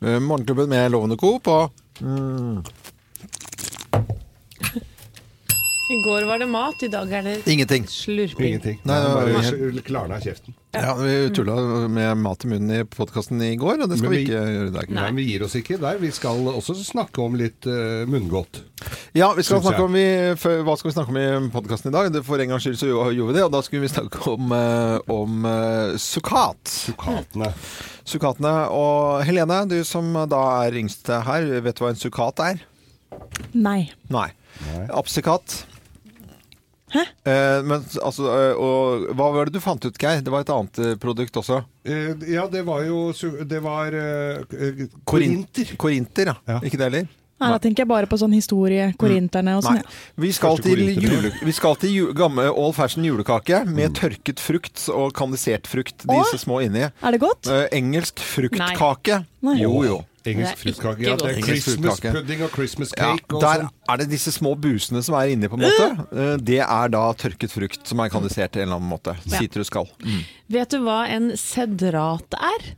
Eh, Morgenklubben med Lovende Co. på mm, I går var det mat, i dag er det ingenting. slurping. Ingenting. Nei, det bare klarna kjeften. Ja, Vi tulla med mat i munnen i podkasten i går, og det skal vi vi- ikke gjøre i dag. Nei, vi gir oss ikke der. Vi skal også snakke om litt uh, munngodt. Ja, vi skal snakke om vi, for, Hva skal vi snakke om i podkasten i dag? For en gangs skyld så gjorde vi det, og da skulle vi snakke om, uh, om uh, sukkat. Sukatene. Sukkatene. Og Helene, du som da er yngst her, vet du hva en sukkat er? Nei. Nei. Nei. Apsikat. Hæ? Eh, men altså, eh, og hva var det du fant ut, Geir? Det var et annet eh, produkt også. Eh, ja, det var jo Det var eh, korinter. Korinter, ja. Ja. Ikke det heller? Nei, Da tenker jeg bare på sånn historie, korinterne og sånn. Ja. Vi skal til, jule, vi skal til jule, gamle old fashion julekake med tørket frukt og kandisert frukt. Disse Åh! små inni. Er det godt? Eh, engelsk fruktkake. Nei. Jo, jo. Engelsk Det fruktkake. Ja, det er Engelsk Christmas fruktkake. pudding og Christmas cake og der sånn. er det disse små busene som er inni, på en måte. Eh, Det er da tørket frukt som er kandisert til en eller annen måte. Ja. Sitrusskall. Mm. Vet du hva en sedrat er?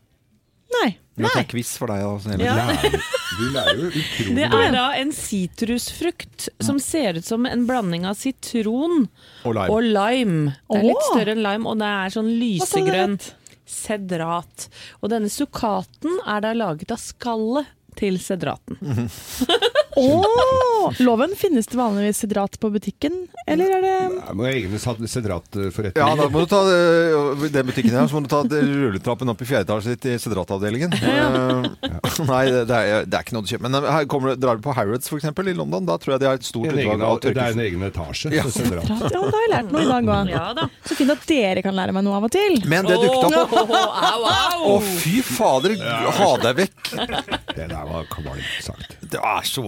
Nei. Det er quiz for deg. Altså. Ja. Lærer- Du lærer jo utrolig Det er da en sitrusfrukt som ser ut som en blanding av sitron Og lime. og lime. Det er litt Åh! større enn lime, og det er sånn Hva sedrat. Og denne sukkaten er da laget av skallet til sedraten. Åh! Loven, finnes det vanligvis sedrat på butikken, eller er det Jeg må jeg egne sedratforretninger. Ja, da må du ta eh, den butikken her, så må du ta rulletrappen opp i fjerde etasje i sedratavdelingen. Ja. Nei, det er, det er ikke noe du kjøper. Men eh, her kommer, drar du på Harrods for eksempel i London, da tror jeg de har et stort utvalg av det er en egen etasje Ja. sedrat. Ja, da har jeg lært noe i dag òg. Ja da. Så fint at dere kan lære meg noe av og til. Men det dukket opp. Åh, oh, oh, oh, fy fader! Ha deg vekk! Det der var kvalmt sagt. Det er så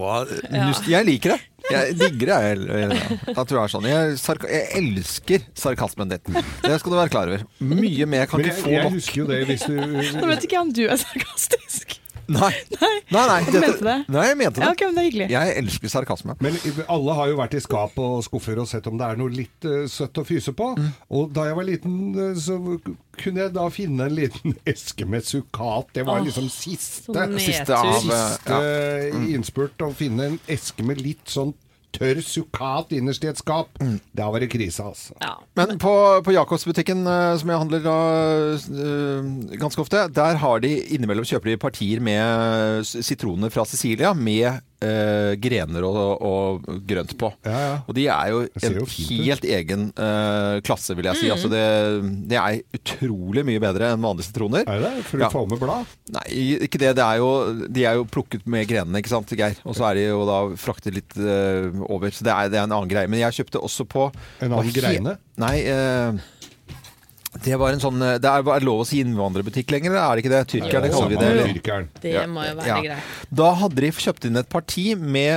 Jeg liker det. Jeg digger det. jeg, At du er sånn. Jeg, jeg elsker sarkasmen din. Det skal du være klar over. Mye mer kan jeg, ikke få nok. jeg husker jo det hvis du Nå vet ikke jeg om du er sarkastisk. Nei, nei, nei, Du mente det? Nei, jeg mente Ja, det. men det er hyggelig. Jeg elsker sarkasme. Men alle har jo vært i skap og skuffer og sett om det er noe litt uh, søtt å fyse på. Mm. Og da jeg var liten, eh, så kunne jeg da finne en liten eske med sukkat. Det var oh, liksom siste, sånn Siste av eh, siste ja. innspurt. Å finne en eske med litt sånn tørr sukkat innerst i et skap. Mm. Da var det krise, altså. Ja. Men på, på Jakobsbutikken, eh, som jeg handler da eh, ganske ofte, der har de innimellom kjøper de partier med sitroner fra Sicilia med eh, grener og, og grønt på. Ja, ja. Og de er jo en jo helt egen eh, klasse, vil jeg Mm. si. Altså det, det er utrolig mye bedre enn vanlige sitroner. Er det For du Ja. får med blad? Nei, ikke det. det er jo, de er jo plukket med grenene, ikke sant, Geir? Og så er de jo da fraktet litt eh, over. Så det er, det er en annen greie. Men jeg kjøpte også på En annen greine? Nei, eh, det var en sånn eh, Det er, er lov å si innvandrerbutikk lenger, eller er det ikke det? Tyrkerne kaller vi det. eller? tyrkeren. Det må jo være Ja. greit. Da hadde de kjøpt inn et parti med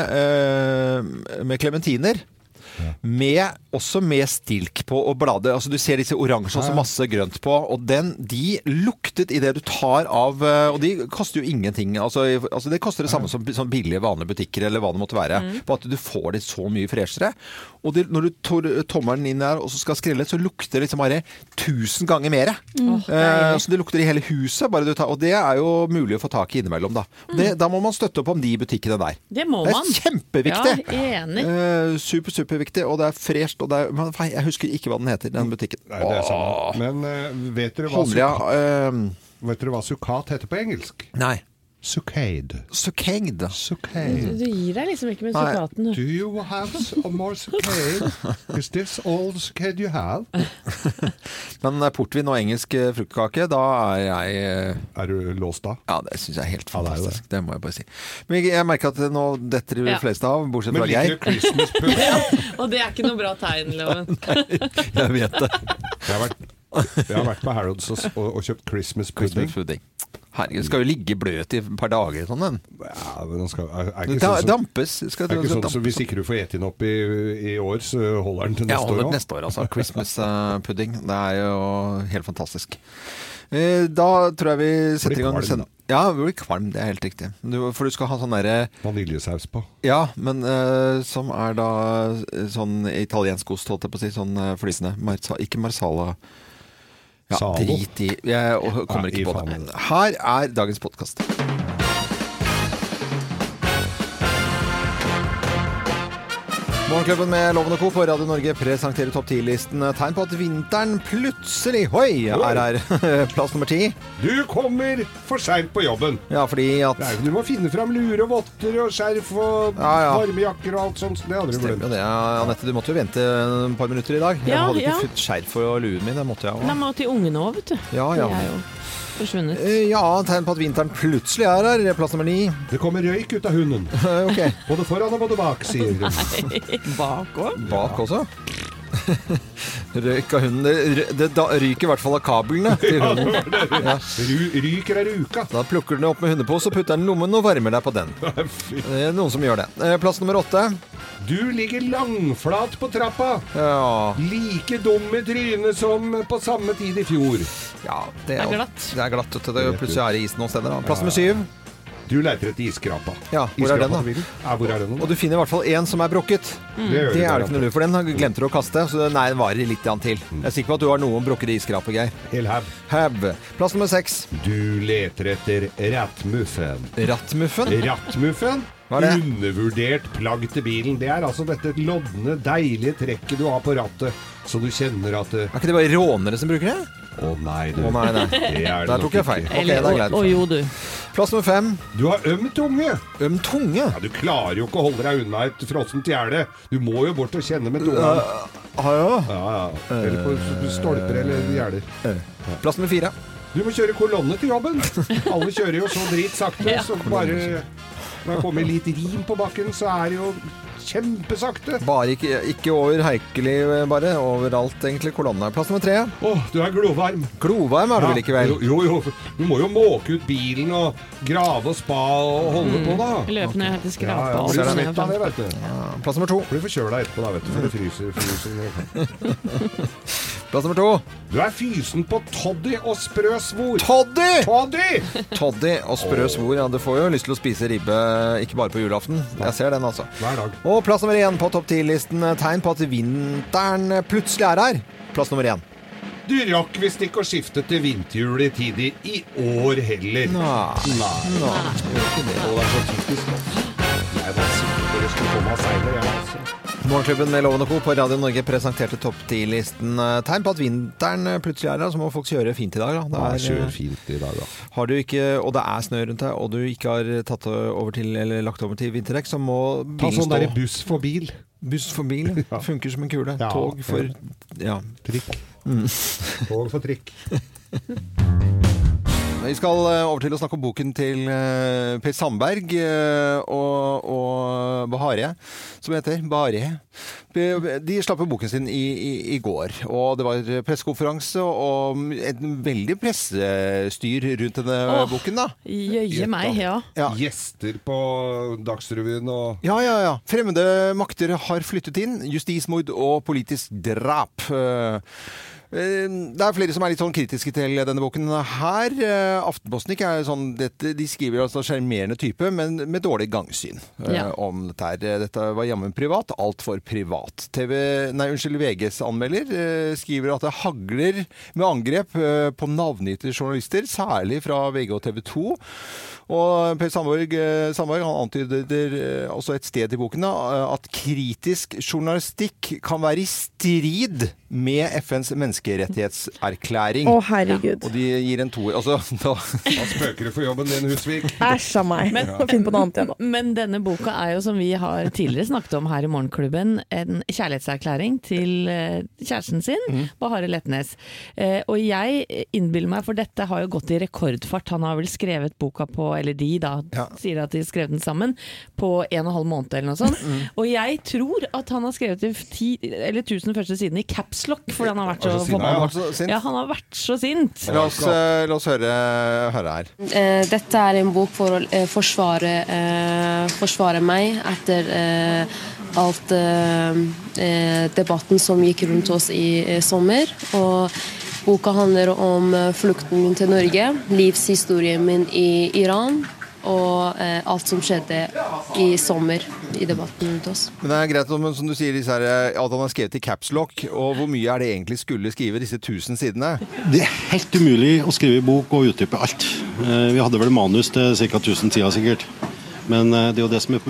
klementiner. Øh, ja. Med, også med stilk på og blader. Altså Du ser disse oransje og så masse grønt på. Og den, de luktet det du tar av eh, Og de koster jo ingenting. Altså, altså Det koster det samme som som billige, vanlige butikker eller hva det måtte være. på at du får det så mye freshere. Og det, når du tar tommelen inn der og så skal skrelle, så lukter det liksom bare tusen ganger mer. Mm. Eh, så det lukter i hele huset. Bare du tar, og det er jo mulig å få tak i innimellom, da. Det, da må man støtte opp om de butikkene der. Det må man. Det er man. kjempeviktig! Ja, enig. Eh, super, superviktig, og det er fresht. Og det er, men, faen, jeg husker ikke hva den heter, den butikken. Nei, det er sånn. samme. Men eh, vet dere hva, Holdia, eh, vet dere hva sukkat heter på engelsk? Nei. Succade. Sucade. Succade. Du gir deg liksom ikke med Nei. sukkaten. Do you have some more succade? Is this all succade you have? Men eh, portvin og engelsk eh, fruktkake, da er jeg eh, Er du låst da? Ja, det syns jeg er helt Ja, det er det. fantastisk. det. må jeg bare si. Men jeg, jeg merker at nå detter de fleste av, bortsett Men fra liker Geir. du Christmas pudding? Og det er ikke noe bra tegn, Loven. Jeg vet det. Jeg har vært, jeg har vært på Harrods og, og, og kjøpt Christmas pudding. Christmas pudding. Herregud, skal jo ligge bløt i et par dager sånn den. Ja, men den skal, er, er ikke ikke sånn som, dampes. Skal er ikke sånn, så hvis ikke du får ete den opp i, i år, så holder den til neste holder år det òg. neste år, altså. Christmas eh, pudding. Det er jo helt fantastisk. Eh, Da tror jeg vi setter i gang kvalm. Ja, vi blir kvalm. Det er helt riktig. Du, for du skal ha sånn derre Vaniljesaus på. Ja, men uh, som er da sånn italiensk ost, holdt jeg på å si. Sånn uh, flisende. Marza, ikke marsala. Ja, drit i Jeg kommer Ja, ikke på det. Her er dagens podkast. Morgenklubben med Loven og Co. på Radio Norge presenterer topp 10-listen. Tegn på at vinteren plutselig, hoi, er her. Plass nummer ti. Du kommer for seint på jobben. Ja, fordi at Nei, Du må finne fram lure og votter og skjerf og Ja, ja. varmejakker og alt sånt. Det hadde du Stemmer glemt. jo det, Anette. Du måtte jo vente et par minutter i dag. Jeg Ja, hadde ikke ja. fått skjerf og luen min. Det måtte jeg Nei, òg. må til ungene òg, vet du. Ja, ja. De er jo forsvunnet. Eh, Ja, tegn på at vinteren plutselig er her. Plass nummer ni. Det kommer røyk ut av hunden. Ok. Både foran og både bak, sier hun. Bak òg? Bak også. Røyk av hunden. Det, det da, ryker i hvert fall av kablene til hunden. Ja. Ryker av ruka. Da plukker den opp med hundepose putter den i lommen og varmer deg på den. Det er noen som gjør det. Eh, Plass nummer åtte. Du ligger langflat på trappa. Ja, Like dum i trynet som på samme tid i fjor. ja det, Det er glatt. Det er glatt. du. Plutselig er det is noen steder. Da. Plass nummer syv. Du leter etter isskrapa. Ja, hvor er den da? Ja, hvor er den da? Og du finner i hvert fall én som er brukket. Det, gjør Det er det ikke noe lurt, for den glemte du å kaste. Så nei, den varer litt til. til. Jeg er sikker på at du har noen brukkede isskraper, Geir. Hel haug. Have. Plass nummer seks. Du leter etter rattmuffen. Rattmuffen. Rattmuffen? Hva er det? Undervurdert plagg til bilen. Det er altså dette lodne, deilige trekket du har på rattet, så du kjenner at det- Er ikke det bare rånere som bruker det? Å nei, du. Å nei, nei. Det er det Der tok jeg feil. Okay, Eller, det er greit. og, og jo, du. Plass nummer fem. Du har øm tunge. Øm tunge. Ja, Du klarer jo ikke å holde deg unna et frossent gjerde. Du må jo bort og kjenne med tunga. Ah, ja. Ja, ja. Eller på stolper eller gjerder. Plass nummer fire. Du må kjøre kolonne til jobben. Alle kjører jo så dritsakte, så bare når det kommer litt rim på bakken, så er det jo kjempesakte. Bare ikke, ikke over Haikeli, bare. Overalt, egentlig. Kolonne. Plass nummer tre. Å, du er glovarm. Glovarm er du vel ikke vel? Jo, jo, jo. Du må jo måke ut bilen og grave og spa og holde på, da. Løpe ned til skrapa ja, og blir så du ned svett av det, vet du. Ja, Plass nummer to. Blir forkjøla etterpå, da, vet du. For det fryser. fryser. Plass nummer to. Du er fysen på toddy og sprø svor. Toddy! Toddy! Toddy og sprø svor. Ja, du får jo lyst til å spise ribbe ikke bare på julaften. Jeg ser den, altså. Hver dag. Og plass nummer én på topp ti-listen. Tegn på at vinteren plutselig er her. Plass nummer én. Du rakk visst ikke å skifte til vinterhjul i i år heller. Nei. Nei. Nei, Nei. ikke det. Å, det Morgenklubben med Loven og Co. på Radio Norge presenterte topp ti-listen. Tegn på at vinteren plutselig er her, så må folk kjøre fint i dag. Da. Det Ja, er, kjør fint i dag, da. har du ikke, og det er snø rundt deg, og du ikke har tatt over til, eller lagt over til vinterdekk, så må bilen stå Ta sånn derre buss for bil. Buss for bil. Ja. Funker som en kule. Ja, Tog for Ja. Trikk. Tog for trikk. Vi skal eh, over til å snakke om boken til eh, Per Sandberg eh, og, og Bahareh, som heter Bahareh. De slapp jo boken sin i, i, i går, og det var pressekonferanse og et veldig pressestyr rundt denne Åh. boken, da. Jøye meg, ja. Ja. Gjester på Dagsrevyen og Ja, ja, ja. Fremmede makter har flyttet inn. Justismord og politisk drap. Eh, Det er flere som er litt sånn kritiske til denne boken her. Eh, Aftenposten ikke er sånn, dette, de skriver altså sjarmerende type, men med dårlig gangsyn eh, Ja. om dette her. Dette var jammen privat, altfor privat. TV, nei, unnskyld, VGs anmelder skriver at det hagler med angrep på navngitte journalister, særlig fra VG og TV 2. Og Per Sandborg, Sandborg han antyder også et sted i boken at kritisk journalistikk kan være i strid med FNs menneskerettighetserklæring. Å, herregud. Og de gir en toer. Altså, da, spøker du for jobben din, Husvik. Æsj a meg. Men, ja. Finn på noe annet igjen, da. Men denne boka er jo, som vi har tidligere snakket om her i Morgenklubben, en kjærlighetserklæring til eh, kjæresten sin, mm. Bahareh Letnes. Eh, og jeg innbiller meg, for dette har jo gått i rekordfart, han har vel skrevet boka på, eller de da, Ja. sier at de skrev den sammen, på en og en halv måned eller noe sånt. Mm. Og jeg tror at han har skrevet de ti, eller tusen første sidene i capslock, fordi han har vært så sinna, han har vært så sint. Ja, han har vært så sint. La oss, eh, la oss høre, høre her. Eh, Dette er en bok for å eh, forsvare, eh, forsvare meg etter eh, alt eh, eh, debatten som gikk rundt oss i eh, sommer. Og boka handler om eh, flukten min til Norge, livshistorien min i Iran og eh, alt som skjedde i sommer i debatten rundt oss. Men det er greit om, som du sier, disse her, eh, at han har skrevet i capslock, og hvor mye er det egentlig skulle skrive, disse tusen sidene? Det er helt umulig å skrive i bok og utdype alt. Eh, Vi hadde vel manus til ca. 1000 sider sikkert. Men eh, det er jo det som er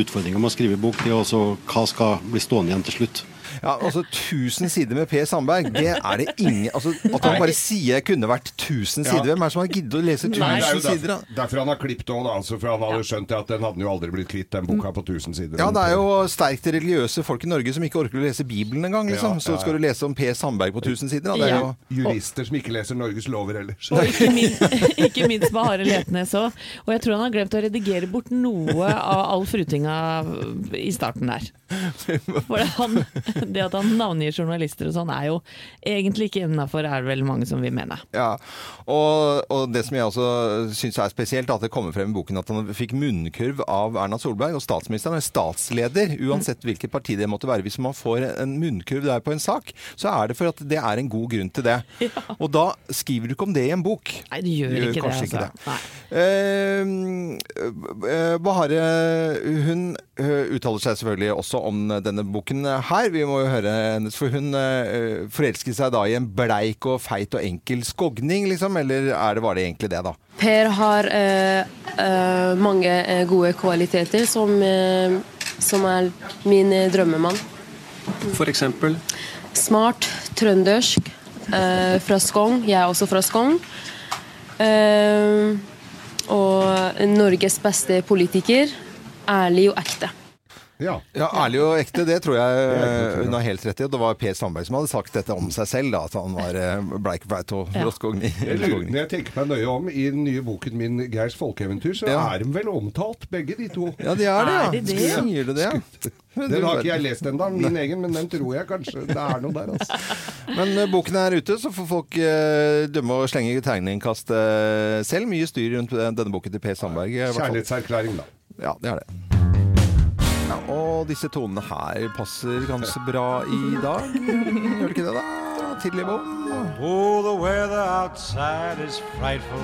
utfordringa med å skrive bok, det er også hva skal bli stående igjen til slutt. Ja, altså 1000 sider med Per Sandberg, det er det ingen altså, At han bare sier jeg kunne vært 1000 sider. Hvem er det som har giddet å lese 1000 Nei. Er sider? da? derfor, derfor han har klippet òg, altså, for han hadde skjønt at den hadde jo aldri blitt kvitt, den boka på 1000 sider. Ja, det er jo sterkt religiøse folk i Norge som ikke orker å lese Bibelen engang, liksom. Så skal du lese om Per Sandberg på 1000 sider, da. Det er jo Jurister som ikke leser Norges lover ellers. Og ikke, minst, ikke minst med Are Letnes òg. Og jeg tror han har glemt å redigere bort noe av all frutinga i starten der. For det, han, det at han navngir journalister og sånn, er jo egentlig ikke innafor, er det vel mange som vil mene. Ja, og, og det som jeg også syns er spesielt, at det kommer frem i boken at han fikk munnkurv av Erna Solberg, og statsministeren er statsleder, uansett hvilket parti det måtte være. Hvis man får en munnkurv der på en sak, så er det for at det er en god grunn til det. Og da skriver du ikke om det i en bok. Nei, det gjør ikke det, kanskje det. altså. Nei. det. eh, Bahare hun eh, uttaler seg selvfølgelig også om denne boken her. Vi må høre hennes, for hun uh, forelsker seg da i en bleik og feit og enkel skogning, liksom? Eller er det, var det egentlig det, da? Per har uh, uh, mange gode kvaliteter som, som er min drømmemann. For eksempel Smart, trøndersk, eh, fra Skogn. Jeg er også fra Skogn. Eh, og Norges beste politiker. Ærlig og ekte. Ja. Ja, Ærlig og ekte, det tror jeg hun har helt rett i. Og det var Per Sandberg som hadde sagt dette om seg selv, da, at han var eh, bleik og feit og Ja. Jeg når jeg tenker meg nøye om, i den nye boken min 'Geirs folkeeventyr', så Ja. er de vel omtalt, begge de to. Ja, de er det, ja. Er de det? Du det, ja? Den har ikke jeg lest ennå, min egen, men den tror jeg kanskje det er noe der. Altså. Men uh, boken er ute, så får folk uh, dømme og slenge tegningkast uh, selv. Mye styr rundt denne boken til Per Sandberg. Kjærlighetserklæring, da. Ja, det er det. Ja, og disse tonene her passer ganske bra i dag. Gjør det ikke det, da? Tidlig bom. Oh, the weather outside is frightful,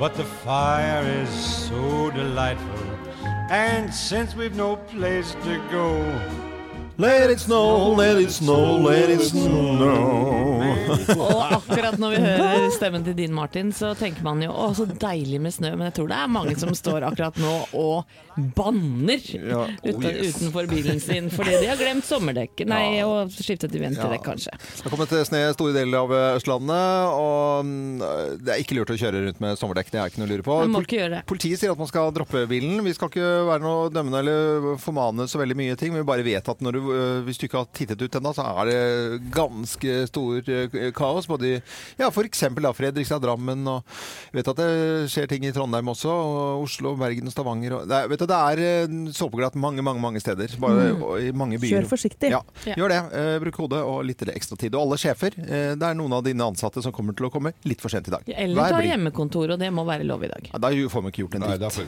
but the fire is so delightful. And since we've no place to go, Let it snow, let it snow, let it snow. Og akkurat når vi hører stemmen til din Martin, så tenker man jo å, så deilig med snø. Men jeg tror det er mange som står akkurat nå og banner Ja, oh uten, yes. utenfor bilen sin fordi de har glemt sommerdekk. Nei, og skiftet til vinterdekk, kanskje. Det har kommet snø i store deler av Østlandet, og mm, det er ikke lurt å kjøre rundt med sommerdekk. Det er ikke noe å lure på. Man må Pol- ikke gjøre det. Politiet sier at man skal droppe bilen. Vi skal ikke være noe dømmende eller formane så veldig mye ting. Vi bare vet at når du, hvis du ikke har tittet ut ennå, så er det ganske stor øh, kaos. Både i ja, f.eks. Fredrikstad, Drammen, og jeg vet at det skjer ting i Trondheim også. Og Oslo, Bergen og Stavanger. Og, det, er, vet du, det er øh, såpeglatt mange, mange mange steder. Bare mm. i mange byer. Kjør forsiktig. Ja, gjør det. Eh, bruk hodet og litt ekstra tid. Og alle sjefer, eh, det er noen av dine ansatte som kommer til å komme litt for sent i dag. Eller ta hjemmekontor, og det må være lov i dag. Ja, da får vi ikke gjort en Nei, dritt.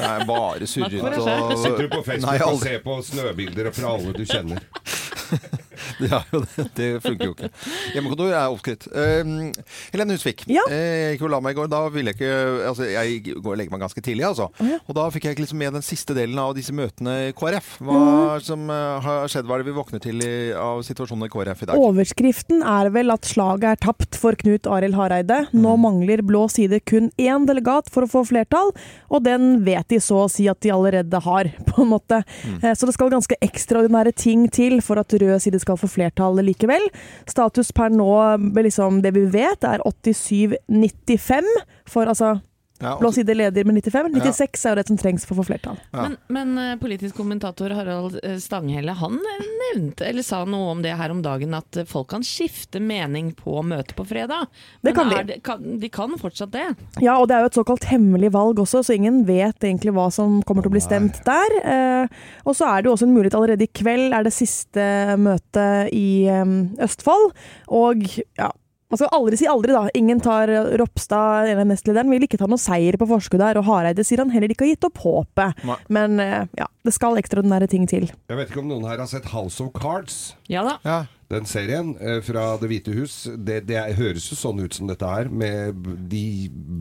Det er bare surret og. Sitter du på Facebook Nei, og ser på snøbilder fra alle du kjenner. Ja, det, det funker jo ikke. Hjemmekontor er oppskrytt. Uh, Helene Husvik. Ja. Uh, Jeg gikk og la meg i går. Da ville jeg ikke Altså, jeg går og legger meg ganske tidlig, altså. Og da fikk jeg ikke liksom med den siste delen av disse møtene i KrF. Hva Mm. som eh, har skjedd? Hva er det vi våkner til i, av situasjonen i KrF i dag? Overskriften er vel at slaget er tapt for Knut Arild Hareide. Nå Mm. mangler blå side kun én delegat for å få flertall, og den vet de så å si at de allerede har, på en måte. Mm. Eh, Så det skal ganske ekstraordinære ting til for at rød side skal få flertall likevel. Status per nå, liksom det vi vet, er 87-95 for altså Ja, Blå side leder med 95. 96 er jo det som trengs for å få flertall. Ja. Men, men eh, politisk kommentator Harald eh, Stanghelle han eh, nevnte, eller sa noe om det her om dagen, at folk kan skifte mening på møtet på fredag. Det kan de. er kan, de kan fortsatt det. Ja, og det er jo et såkalt hemmelig valg også, så ingen vet egentlig hva som kommer til å bli stemt der. Eh, og så er det jo også en mulighet allerede i kveld, er det siste møtet i eh, Østfold. Og ja, man skal aldri si aldri, da. Ingen tar Ropstad, en av nestlederen, vil ikke ta noen seier på forskudd her, og Hareide sier han heller ikke har gitt opp håpet. Nei. Men eh, ja, det skal ekstraordinære ting til. Jeg vet ikke om noen her har sett House of Cards. Ja da. Ja. Den serien eh, fra Det hvite hus, det, det høres jo sånn ut som dette her. Med, de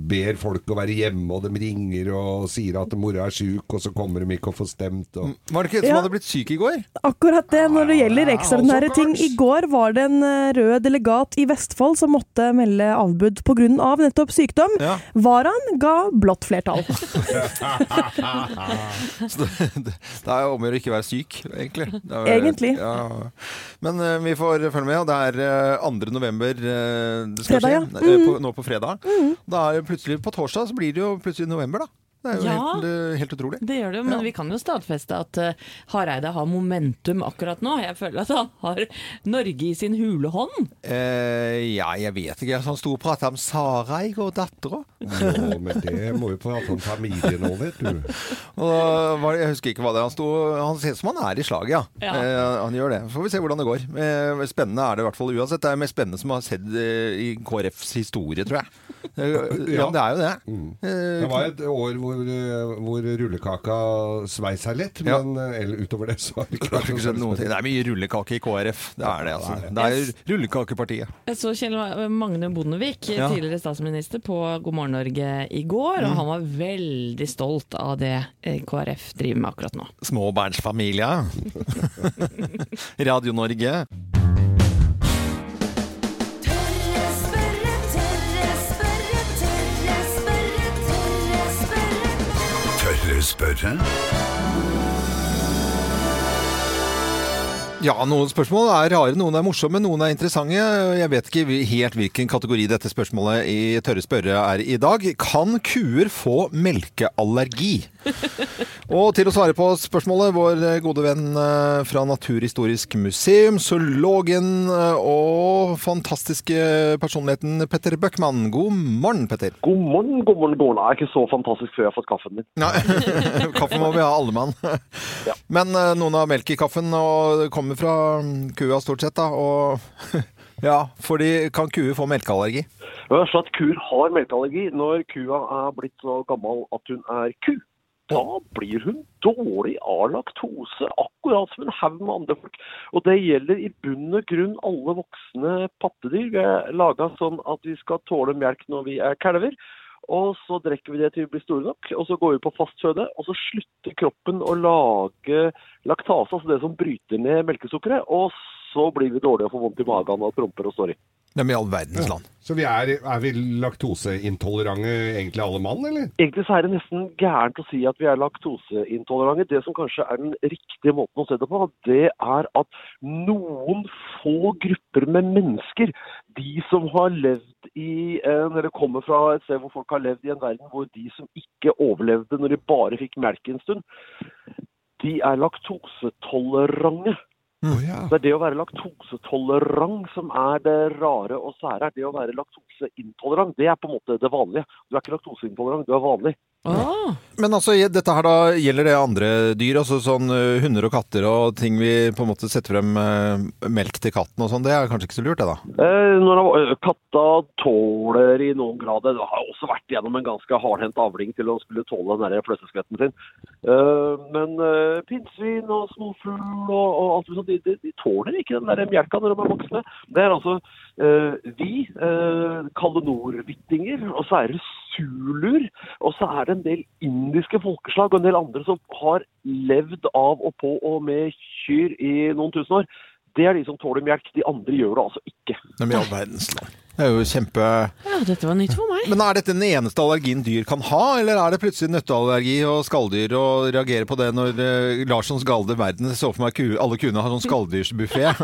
ber folk å være hjemme, og de ringer og sier at mora er sjuk, og så kommer de ikke og får stemt. Og... Var det ikke en som Ja. hadde blitt syk i går? Akkurat det. Når det gjelder ekstraordinære House ting. I går var det en eh, rød delegat i Vestfold som måtte melde avbud pga. Av nettopp sykdom. Ja. Varaen ga blått flertall. Så det, det, det er jo om å gjøre å ikke være syk, egentlig. Det er, Egentlig. Ja. Men uh, vi får følge med. og Det er uh, 2. november eh, det skal Fredag, skje. ja. Eh, på, nå på fredag. Da er plutselig På torsdag så blir det jo plutselig november, da. Det er jo Ja. helt, eh, helt utrolig. Det gjør det jo, men Ja. vi kan jo stadfeste at uh, Hareide har momentum akkurat nå. Jeg føler at han har Norge i sin hulehånd. Uh, ja, jeg vet ikke. Han sto og prata om Sara i går, dattera. Nå, men det må jo prate om familie nå, vet du. Og Jeg husker ikke hva det er. Han, sto, han ser ut som han er i slaget, ja. Ja. Uh, han gjør det. Så får vi se hvordan det går. Eh, spennende er det i hvert fall uansett. Det er mest spennende som har sett eh, i KrFs historie, tror jeg. Eh, ja, det er jo det. Eh, Det var et år hvor, eh, hvor rullekaka sveis seg litt, Ja. men eh, eller utover det så har det det ikke ikke skjedd noen ting. Det er mye rullekake i KrF. Det er det, altså. Det er rullekakepartiet. Jeg så Kjell Magne Bondevik, Ja. tidligere statsminister, på God morgen Norge i går, og han var veldig stolt av det eh, KrF driver med akkurat nå. Småbarnsfamilie. Radio Norge. Tørre spørre? Ja, noen spørsmål er rare, noen er morsomme, noen er interessante. Jeg vet ikke helt hvilken kategori dette spørsmålet i Tørre spørre er i dag. Kan kuer få melkeallergi? Og til å svare på spørsmålet, vår gode venn eh, fra Naturhistorisk museum, zoologen eh, og fantastiske personligheten Petter Bøckmann. God morgen, Petter. God morgen, god morgen, god morgen. Det er ikke så fantastisk før jeg har fått kaffen min. Nei, kaffen må vi ha, alle mann. Men eh, noen har melk i kaffen, og det kommer fra mm, kua stort sett, da. Og ja, fordi kan kuer få melkeallergi? Det er sånn at Kuer har melkeallergi når kua er blitt så gammel at hun er ku. Da blir hun dårlig av laktose, akkurat som en haug med andre folk. Og det gjelder i bunn og grunn alle voksne pattedyr. Vi er laga sånn at vi skal tåle melk når vi er kalver. Og så drikker vi det til vi blir store nok, og så går vi på fast føde. Og så slutter kroppen å lage laktase, altså det som bryter ned melkesukkeret. Og så blir vi dårlige og får vondt i magen og promper og står i. Er i all verdens land. Så vi er, er vi laktoseintolerante egentlig alle mann, eller? Egentlig så er det nesten gærent å si at vi er laktoseintolerante. Det som kanskje er den riktige måten å se det på, det er at noen få grupper med mennesker, de som har levd i en, eller kommer fra et sted hvor folk har levd i en verden hvor de som ikke overlevde når de bare fikk melk en stund, de er laktosetolerante. Det er det å være laktosetolerant som er det rare og sære. Det å være laktoseintolerant, det er på en måte det vanlige. Du er ikke laktoseintolerant, du er vanlig. Men altså, dette her da, gjelder det andre dyr? Altså sånn uh, hunder og katter og ting vi på en måte setter frem uh, melk til katten og sånn. Det er kanskje ikke så lurt, det da? Eh, når det katta tåler i noen grad Det har også vært gjennom en ganske hardhendt avling til å skulle tåle den der fløteskvetten sin. Uh, men uh, pinnsvin og småfugl og, og alt sånt, de, de, de tåler ikke den der melka når de er voksne. Det er altså eh, vi, uh, kalenordvittinger, og så er det zuluer, og så er det en del indiske folkeslag og en del andre som har levd av og på og med kyr i noen tusen år. Det er de som tåler melk. De andre gjør det altså ikke. Nei, men i all verdens land. Det er jo kjempe... Ja, dette var nytt for meg. Men er dette den eneste allergien dyr kan ha, eller er det plutselig nøtteallergi og skalldyr og reagere på det når uh, Larssons galde verden så for meg ku, alle kuene har sånn skalldyrsbuffé?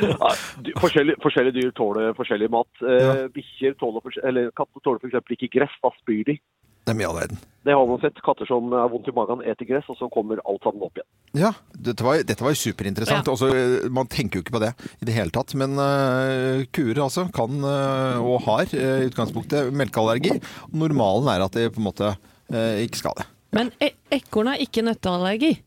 Ja, forskjellige, forskjellige dyr tåler forskjellig mat. Eh, Bikkjer tåler eller katter tåler f.eks. ikke gress. Da spyr de. Det er mye all verden. Det har man sett. Katter som er vondt i magen, eter gress, og så kommer alt sammen opp igjen. Ja, dette var, dette var superinteressant. Ja. Også, eh, man tenker jo ikke på det i det hele tatt. Men uh, kuer altså kan, uh, og har, i uh, utgangspunktet melkeallergi. Normalen er at de på en måte eh, ikke skal det. Men e ekorn har ikke nøtteallergi.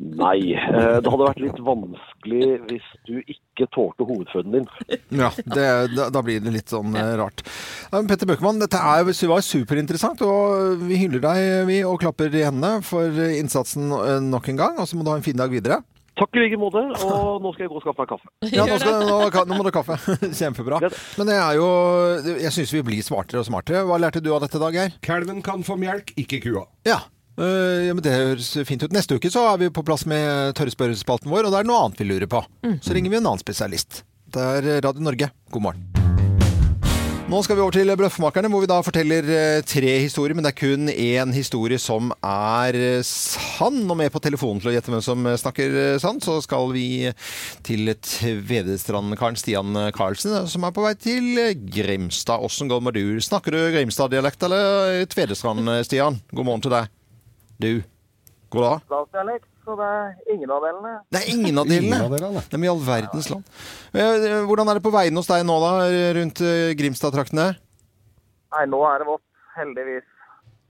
Nei, eh, det hadde vært litt vanskelig hvis du ikke tålte hovedføden din. Ja, det, da, da blir det litt sånn eh, rart. Petter Bøckmann, dette er, var superinteressant, og vi hyller deg vi, og klapper i hendene for innsatsen eh, nok en gang. Og så må du ha en fin dag videre. Takk i like måte, og nå skal jeg gå og skaffe meg kaffe. Ja, nå, skal, nå, nå må du ha kaffe. Kjempebra. Men det er jo Jeg syns vi blir smartere og smartere. Hva lærte du av dette, Dag Geir? Kalven kan få melk, ikke kua. Ja. Øh, ja, men Det høres fint ut. Neste uke så er vi på plass med tørrespørrespalten vår, og det er noe annet vi lurer på. Så ringer vi en annen spesialist. Det er Radio Norge. God morgen. Nå skal vi over til Bløffmakerne, hvor vi da forteller eh, tre historier. Men det er kun én historie som er eh, sann. Og med på telefonen til å gjette hvem som snakker sant, så skal vi til Tvedestrand-karen Stian Karlsen, som er på vei til Grimstad. Åssen går det med du? Snakker du Grimstad-dialekt eller Tvedestrand, Stian? God morgen til deg. Du. God dag. Så det er ingen av delene. Det er ingen av delene. Ingen av delene. Men i all verdens land. Eh, Hvordan er det på veien hos deg nå, da, rundt eh, Grimstad-traktene? Nei, nå er det vått, heldigvis.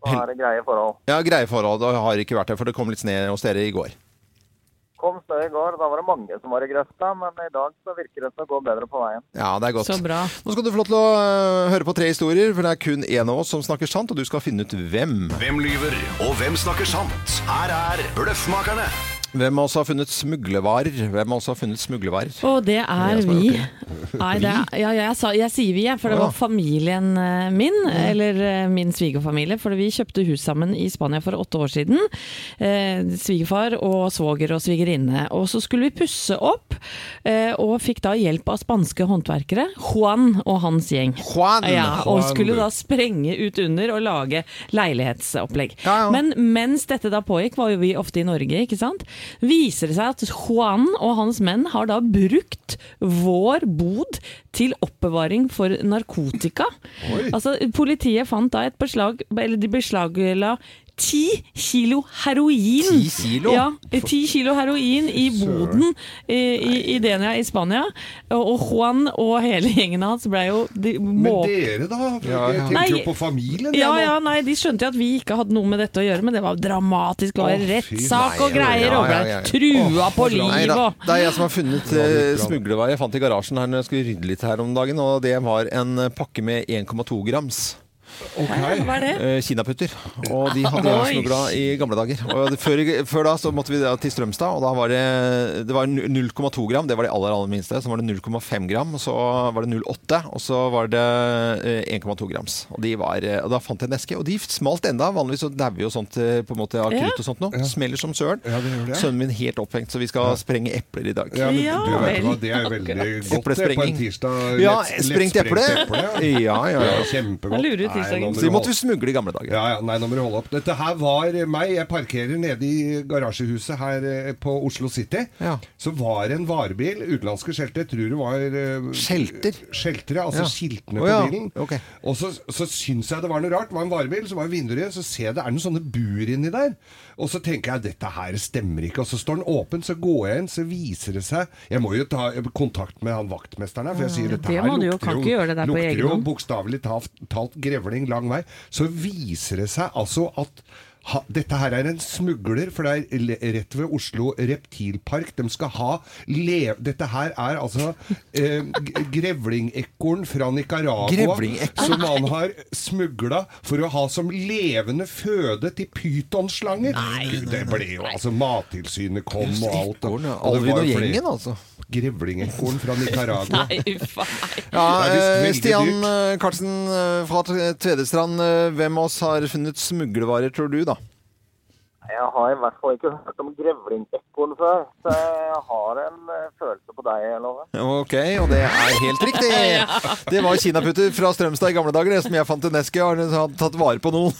Nå er det greie forhold. Ja, greie forhold. Det har ikke vært det, for det kom litt snø hos dere i går. Kom snø i går, da var det mange som var i grøfta, men i dag så virker det som å gå bedre på veien. Ja, det er godt. Så bra. Nå skal du få lov til å øh, høre på tre historier, for det er kun én av oss som snakker sant, og du skal finne ut hvem. Hvem lyver, og hvem snakker sant? Her er Bløffmakerne. Hvem av oss har funnet smuglevarer? Hvem av oss har funnet smuglevarer? Å, det er vi. Nei, det er, ja, jeg, sa, jeg sier vi, for det var familien eh, min, eller eh, min svigerfamilie. For vi kjøpte hus sammen i Spania for åtte år siden. Eh, svigerfar og svoger og svigerinne. Og så skulle vi pusse opp, eh, og fikk da hjelp av spanske håndverkere. Juan og hans gjeng. Juan! Ja, og skulle da sprenge ut under og lage leilighetsopplegg. Ja, ja. Men mens dette da pågikk, var jo vi ofte i Norge, ikke sant? Viser det seg at Juan og hans menn har da brukt vår bod til oppbevaring for narkotika. Altså, politiet fant da et beslag, eller de beslagla ti kilo heroin. 10 kilo? Ja, ti kilo heroin i boden i, i, i Denia i Spania. Og Juan og hele gjengen hans ble jo de, Men dere, da? Ja, ja. Jeg tenker Nei. jo på familien. ja, ja, nei, De skjønte jo at vi ikke hadde noe med dette å gjøre, men det var dramatisk. Det var rettssak og greier, og ble trua på så bra. Nei liv da, og det er jeg som har funnet eh, bra. smuglervarer. Jeg fant i garasjen her når jeg skulle rydde litt her om dagen, og det var en eh, pakke med 1,2 grams. Ok. Hva er det? eh, kinaputter. Og de hadde jeg så bra i gamle dager. Og før, før da så måtte vi da til Strømstad, og da var det, det var 0,2 gram. Det var de aller aller minste. Så var det 0,5 gram, og så var det 0,8, og så var det eh, 1,2 grams. Og, de var, eh, og da fant jeg en eske, og de smalt enda. Vanligvis så dauer jo sånt eh, på en måte av krutt og sånt nå. Smeller som søren. Ja, det det. Sønnen min helt opphengt, så vi skal sprenge epler i dag. Ja, men Ja, du vet vel. hva, det er veldig godt det, på en tirsdag. Lett, Ja, sprengt eple. Ja, ja, ja. Kjempegodt. Nei, Så de måtte vi smugle i gamle dager. Ja, ja, nei, nå må du holde opp. Dette her var meg. Jeg parkerer nede i garasjehuset her eh, på Oslo City. Ja. Så var det en varebil, utenlandske skjelter, tror det var eh, Skjelter? Skjeltere, altså Ja. skiltene Å, ja. på bilen. Ok. Og så, så syns jeg det var noe rart. Det var en varebil, så var vinduet så ser jeg det er noen sånne bur inni der. Og så tenker jeg dette her stemmer ikke. Og så står den åpen, så går jeg inn, så viser det seg Jeg må jo ta kontakt med han vaktmesteren her, for jeg sier dette det her må du jo, lukter kan ikke gjøre det der på lukter egen jo hånd. bokstavelig talt, talt grevling lang vei. Så viser det seg altså at ha, dette her er en smugler, for det er rett ved Oslo reptilpark. De skal ha le, Dette her er altså eh, grevlingekorn fra Nicaragua som man har smugla for å ha som levende føde til pytonslanger. Det ble jo altså Mattilsynet kom og alt. Og, og det var gjengen, altså. Grevlingekorn fra Nicaragua. Nei, uff. Ja, eh, Stian eh, Karlsen eh, fra Tvedestrand, hvem av oss har funnet smuglevarer, tror du, da? Jeg har i hvert fall ikke hørt om grevlingekorn før, så jeg har en eh, følelse på deg, Love. Ok, og det er helt riktig. Det var kinaputter fra Strømstad i gamle dager, det som jeg fant i og Har tatt vare på noen.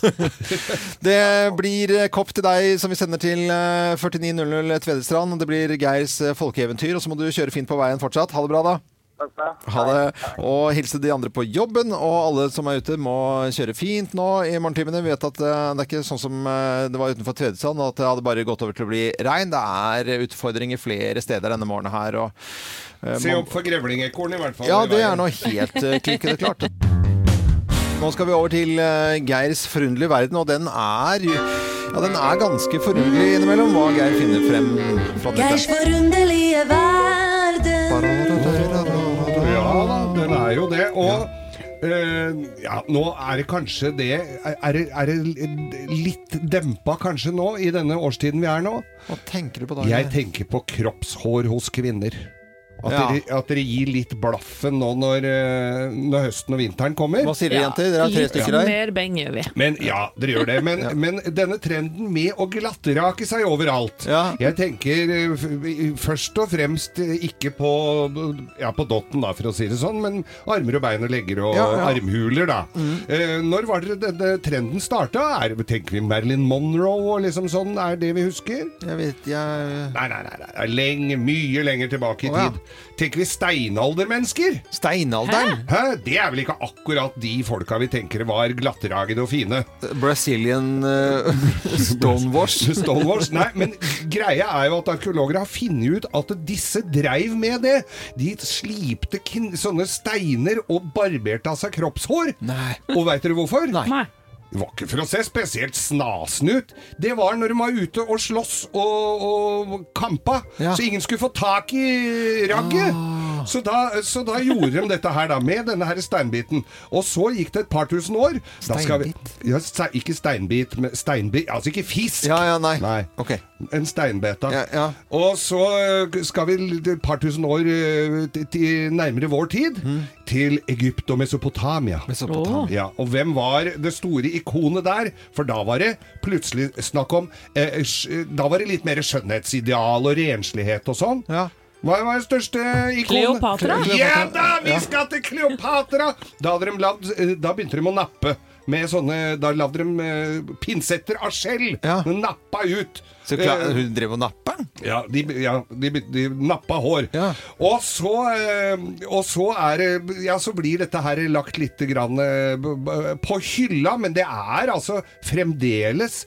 Det blir eh, kopp til deg som vi sender til eh, 4900 Tvedestrand. Det blir Geirs eh, folkeeventyr, og så må du kjøre fint på veien fortsatt. Ha det bra, da. Takk. Ha det. Og hilse de andre på jobben. Og alle som er ute, må kjøre fint nå i morgentimene. Vi vet at eh, det er ikke sånn som eh, det var utenfor Tvedestrand, at det hadde bare gått over til å bli regn. Det er utfordringer flere steder denne morgenen her. Og, uh, Se opp for grevlingekorn, i hvert fall. ja, det er nå helt uh, klikkende klart. Nå skal vi over til uh, Geirs forunderlige verden, og den er ja, den er ganske forunderlig innimellom, hva Geir finner frem Geirs forunderlige verden. Den er jo det. Og Uh, ja, nå er det kanskje det Er er det litt dempa kanskje nå, i denne årstiden vi er nå? Hva tenker du på da? Jeg tenker på kroppshår hos kvinner. At, Ja. dere, at dere gir litt blaffen nå når, eh, når høsten og vinteren kommer. Hva sier dere, jenter? Dere er tre litt stykker her. mer beng gjør vi. Men ja, dere gjør det. Men, men denne trenden med å glattrake seg overalt Ja. Jeg tenker eh, først og fremst eh, ikke på Ja, på dotten, da, for å si det sånn, men armer og bein og legger og Ja, ja. armhuler, da. Eh, når var det denne trenden starta? Er, tenker vi Marilyn Monroe og liksom sånn? Er det vi husker? Jeg vet, jeg Nei, nei, nei. nei. Lenge, mye lenger tilbake i ja. tid. Tenker vi steinaldermennesker? Steinalderen? Hæ? Det er vel ikke akkurat de folka vi tenker var glattragede og fine. Brazilian uh, stonewash. stonewash? Nei, men greia er jo at arkeologer har funnet ut at disse dreiv med det. De slipte sånne steiner og barberte av seg kroppshår. Nei. Og veit dere hvorfor? Nei. Det var ikke for å se spesielt snasen ut. Det var når de var ute og sloss og, og kampa, Ja. så ingen skulle få tak i ragget. Så, da, så da gjorde de dette her da, med denne her steinbiten. Og så gikk det et par tusen år. Da skal vi- Ja, ikke steinbit, men steinbit. Altså ikke fisk. Ja, ja, nei. Nei. Ok. En steinbeta. Ja, ja. Og så eh, skal vi et par tusen år eh, nærmere vår tid, Mm. til Egypt og Mesopotamia. Mesopotamia. Ja, og hvem var det store ikonet der? For da var det plutselig snakk om eh, Da var det litt mer skjønnhetsideal og renslighet og sånn. Ja. Hva var det største ikonet? Kleopatra? Ja da, vi skal til Kleopatra! Da, hadde de lagd, eh, da begynte de å nappe. Med sånne, Da lagde de eh, pinsetter av skjell. Ja. Nappa ut. Så klar, Eh, hun drev og nappa? ja, de, ja, de, de nappa hår. Ja. Og, så, eh, og så er det Ja, så blir dette her lagt litt grann eh, på hylla, men det er altså fremdeles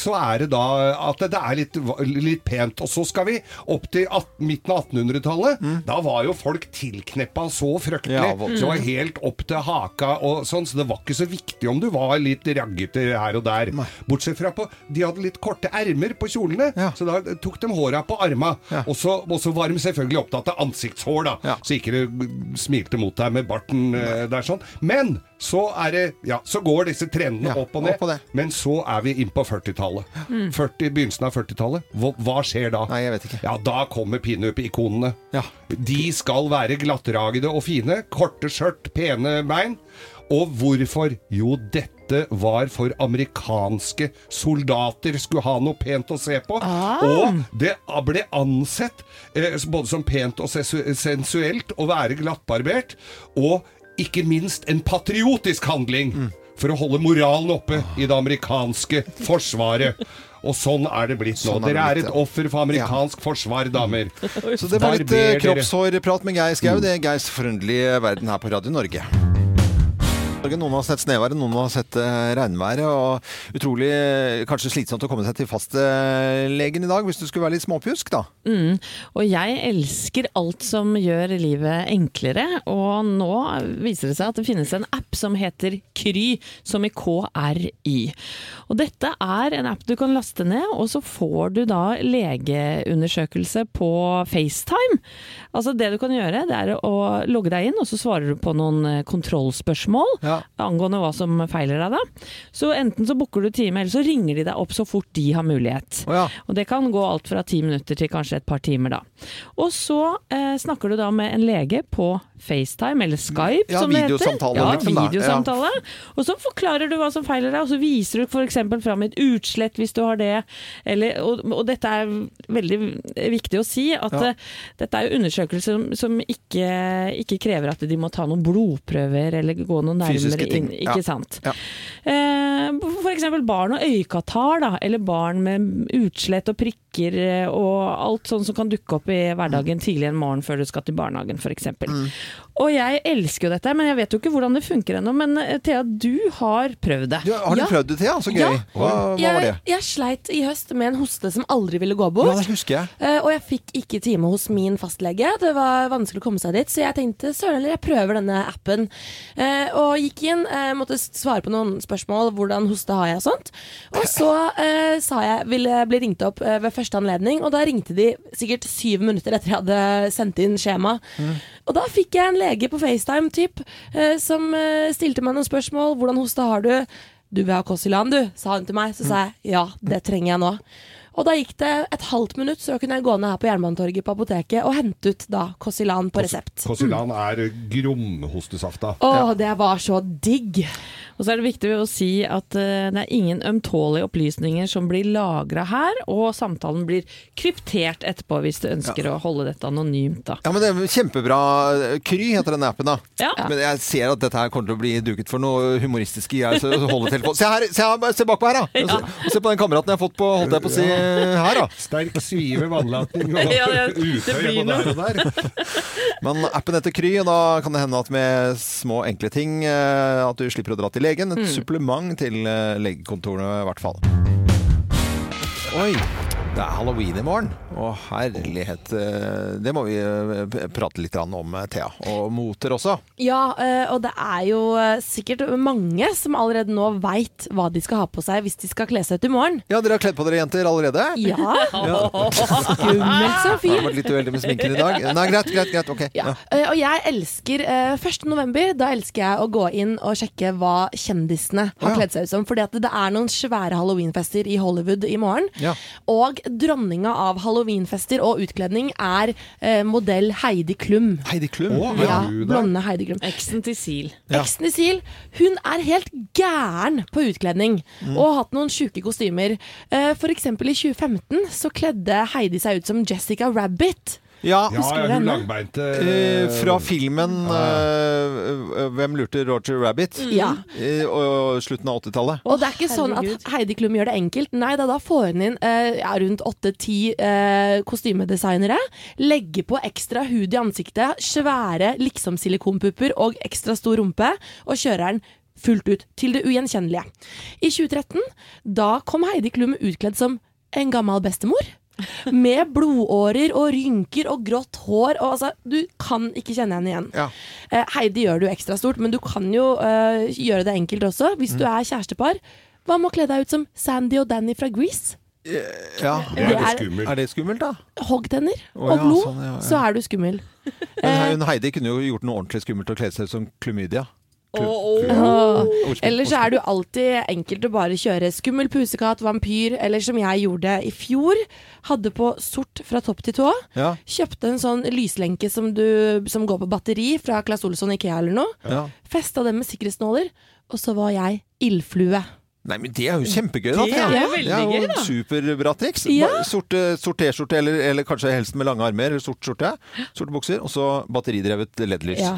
Så er det da at det er litt, litt pent. Og så skal vi opp til 18, midten av 1800-tallet. Da var jo folk tilkneppa så fryktelig. Ja, så det var helt opp til haka og sånn, så det var ikke så viktig om du var litt raggete her og der. Bortsett fra på De hadde litt korte ermer på kjolene, Ja. så da tok de håra på arma. Ja. Og, så, var de selvfølgelig opptatt av ansiktshår, da. Ja. Så ikke det smilte mot deg med barten eh, der sånn. Men så er det Ja, så går disse trendene Ja, opp og ned. opp og. Men så er vi inn på 40-tallet. 40, begynnelsen av 40-tallet. Hva, hva skjer da? Nei, jeg vet ikke. Ja, da kommer pinup-ikonene. Ja. De skal være glattragede og fine. Korte skjørt, pene bein. Og hvorfor? Jo, dette var for amerikanske soldater skulle ha noe pent å se på. Og det ble ansett eh, både som pent og sensuelt å være glattbarbert, og ikke minst en patriotisk handling. For å holde moralen oppe i det amerikanske forsvaret. Og sånn er det blitt nå. Sånn er det Dere er blitt, et offer for amerikansk forsvar, damer. Så det var litt eh, kroppshårprat med Geir Skau. Det er Geirs forunderlige verden her på Radio Norge. Noen har sett snøværet, noen har sett eh, regnværet. Og utrolig eh, kanskje slitsomt å komme seg til fastlegen i dag, hvis du skulle være litt småpjusk, da. Mm. Og jeg elsker alt som gjør livet enklere, og nå viser det seg at det finnes en app som heter Kry, som i KRY. Og dette er en app du kan laste ned, og så får du da legeundersøkelse på FaceTime. Altså det du kan gjøre, det er å logge deg inn, og så svarer du på noen eh, kontrollspørsmål Ja. Angående hva som feiler deg da. Så enten så booker du time, eller så ringer de deg opp så fort de har mulighet. Oh, ja. Og det kan gå alt fra ti minutter til kanskje et par timer da. Og så eh, snakker du da med en lege på FaceTime, eller Skype Ja, som det heter. videosamtale, Ja, liksom. Og så forklarer du hva som feiler deg, og så viser du f.eks. fram et utslett hvis du har det. Eller, og, og dette er veldig viktig å si, at Ja. eh, dette er undersøkelser som, som ikke, ikke krever at de må ta noen blodprøver eller gå noen nærmere ting. inn. Ikke sant? Ja. Eh, eksempel barn og øyekatarr, da, eller barn med utslett og prikker eh, og alt sånt som kan dukke opp i hverdagen Mm. tidlig en morgen før du skal til barnehagen f.eks. Og jeg elsker jo dette, men jeg vet jo ikke hvordan det funker ennå. Men eh, Thea, du har prøvd det. Du, har du Ja. prøvd det, Thea? Så gøy. Ja. Hva, hva var det? Jeg, jeg sleit i høst med en hoste som aldri ville gå bort. Ja, det husker jeg. Eh, og jeg fikk ikke time hos min fastlege. Det var vanskelig å komme seg dit, så jeg tenkte søren eller jeg prøver denne appen. Eh, og gikk inn, eh, måtte svare på noen spørsmål, hvordan hoste har jeg og sånt. Og så eh, sa jeg ville bli ringt opp eh, ved første anledning, og da ringte de sikkert syv minutter etter jeg hadde sendt inn skjema. Og da fikk jeg en lege på FaceTime typ, eh, som eh, stilte meg noen spørsmål. Hvordan hoste har du? Du vil ha Kosilan, du, sa hun til meg. Så sa jeg ja, det trenger jeg nå. Og da gikk det et halvt minutt, så kunne jeg gå ned her på Jernbanetorget på apoteket og hente ut da Kosilan på resept. Kosilan er gromhostesafta. Å, det var så digg! Og så er det viktig å si at eh, det er ingen ømtålige opplysninger som blir lagra her, og samtalen blir kryptert etterpå hvis du ønsker å holde dette anonymt. Da. Ja, men det er kjempebra. Kry heter den appen, da. Ja. Men jeg ser at dette her kommer til å bli duket for noe humoristisk. Jeg holder telefon. Se her, se, her, se bakpå her, da! Ja. Se, se på den kameraten jeg har fått på, holdt jeg på å si, her, da. Sterk svive vannlating og Ja, ja, blir både her og der. Men appen heter Kry, og da kan det hende at med små enkle ting eh, at du slipper å dra til legen. Et supplement til eh, legekontorene, i hvert fall. Oi! Det er halloween i morgen. Å, herlighet. eh, Det må vi eh, prate litt om, eh, Thea. Og moter også. Ja, og det er jo sikkert mange som allerede nå veit hva de skal ha på seg hvis de skal kle seg ut i morgen. Ja, dere har kledd på dere jenter allerede? Ja. Skummelt som fint har vært litt uheldig med sminken i dag. Nei, greit, greit. greit, ok. Ja. Ja. Og jeg elsker eh, 1. november, da elsker jeg å gå inn og sjekke hva kjendisene har kledd seg ut som. Fordi det er noen svære halloweenfester i Hollywood i morgen. Ja. Dronninga av halloweenfester og utkledning er eh, modell Heidi Klum. Heidi Klum? Oh, Ja, blonde Heidi Klum. Eksen til Sil. Ja. Eksen til Sil, hun er helt gæren på utkledning Mm. og har hatt noen sjuke kostymer. Eh, For eksempel i 2015 så kledde Heidi seg ut som Jessica Rabbit. Ja, Ja, ja, hun langbeinte eh, fra filmen eh, 'Hvem lurte Roger Rabbit?' Ja. Eh, og slutten av 80-tallet. Og det er ikke sånn at Heidi Klum gjør det enkelt. Nei da, da får hun inn eh, ja, rundt åtte-ti eh, kostymedesignere. Legger på ekstra hud i ansiktet, svære liksom silikonpupper og ekstra stor rumpe, og kjører den fullt ut til det ugjenkjennelige. I 2013 da kom Heidi Klum utkledd som en gammel bestemor. Med blodårer og rynker og grått hår. Og altså, du kan ikke kjenne henne igjen. Ja. Eh, Heidi gjør det jo ekstra stort, men du kan jo eh, gjøre det enkelt også. Hvis du er kjærestepar, hva med å kle deg ut som Sandy og Danny fra Grease? Ja. Det er Det er- skummelt. Er det skummelt, da? Hoggtenner Å, og ja, blod, sånn, ja, ja. så er du skummel. Men Heidi kunne jo gjort noe ordentlig skummelt og kle seg ut som klamydia. Åh. Eller så er det jo alltid enkelt å bare kjøre skummel pusekatt, vampyr, eller som jeg gjorde i fjor. Hadde på sort fra topp til tå. Ja. Kjøpte en sånn lyslenke som, du, som går på batteri fra Claes Olsson Ikea eller noe. Ja. Festa den med sikkerhetsnåler, og så var jeg ildflue. Nei, men det er jo kjempegøy, da. Det er veldig det er gøy, jo superbra triks. Ja. Sorte, sort T-skjorte, eller, eller kanskje helst med lange armer, eller sort skjorte. Sorte bukser, og så batteridrevet LED-lys. Ja.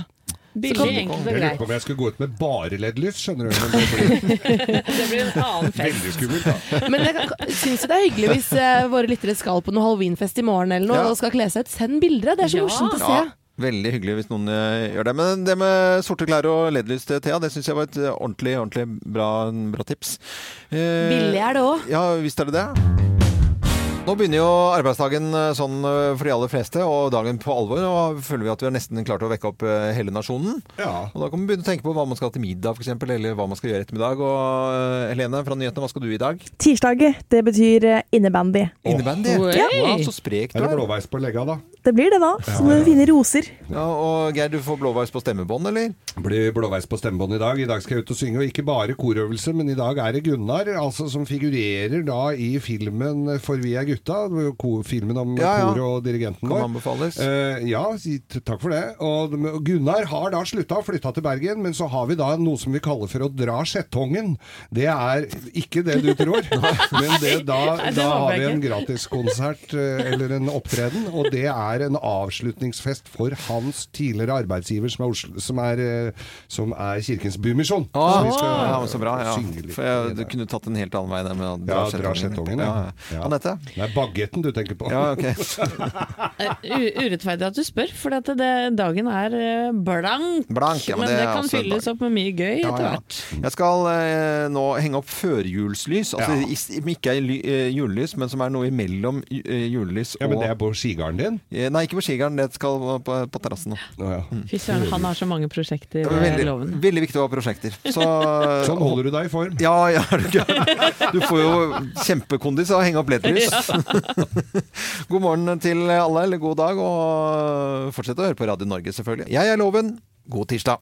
Billig, enkelt og Jeg lurte greit. på om jeg skulle gå ut med bare LED-lys, skjønner du. Men det blir Det blir en annen fest. veldig skummelt, da. Men jeg syns jo det er hyggelig hvis eh, våre lyttere skal på noe halloweenfest i morgen eller noe, Ja. og skal kle seg ut. Send bilder, det er så Ja. morsomt å se. Ja, veldig hyggelig hvis noen eh, gjør det. Men det med sorte klær og LED-lys til Thea, det syns jeg var et eh, ordentlig, ordentlig bra, bra tips. Eh, Billig er det òg. Ja, visst er det det. Nå begynner jo arbeidsdagen eh, sånn eh, for de aller fleste, og dagen på alvor. Og føler vi at vi har nesten klart å vekke opp eh, hele nasjonen. Ja. Og da kan vi begynne å tenke på hva man skal ha til middag, f.eks., eller hva man skal gjøre ettermiddag. Og Helene fra Nyhetene, hva skal du i dag? Tirsdag. det betyr innebandy. innebandy. Innebandy. ja. Wow, så sprek du Er det er. blåveis på legga, da? Det blir det da. Som Ja, ja. fine roser. Ja, og Geir, du får blåveis på stemmebånd, eller? Blir blåveis på stemmebånd i dag. I dag skal jeg ut og synge, og ikke bare korøvelse, men i dag er det Gunnar, altså som figurerer da i filmen For vi er gutta, ko- filmen om Ja, ja. kor og dirigenten Kan vår. anbefales. Eh, ja, takk for det. Og Gunnar har da slutta og flytta til Bergen, men så har vi da noe som vi kaller for å dra skjettongen. Det er ikke det du tror, men det, da, da har vi en gratiskonsert eh, eller en opptreden, og det er en avslutningsfest for hans tidligere arbeidsgiver, som er, Oslo, som er, eh, som er Kirkens Bymisjon. Ah, Så vi skal ja, så bra. Ja. For jeg, du kunne tatt en helt annen vei der med å Ja, dra skjettongen, Ja, ja. Anette? Det er bagetten du tenker på. Ja, ok. Eh, Urettferdig at du spør, for at det, dagen er eh, blank. Blank, ja, men men det det, er kan fylles opp med mye gøy Ja, etter ja. hvert. Jeg skal eh, nå henge opp førjulslys. Altså Ja. ikke er eh, julelys, men som er noe imellom julelys og Ja, men det er på skigarden din? Eh, Nei, ikke på skigarden, det skal på, på terrassen nå. ja. Fy søren, han har så mange prosjekter, Det eh, Veldig, Loven. veldig viktig å ha prosjekter. Så, Sånn holder du deg i form. Ja, ja, er du gæren? Du får jo kjempekondis av å henge opp LED-lys. God morgen til alle, eller god dag, og fortsett å høre på Radio Norge, selvfølgelig. Jeg er Loven. God tirsdag.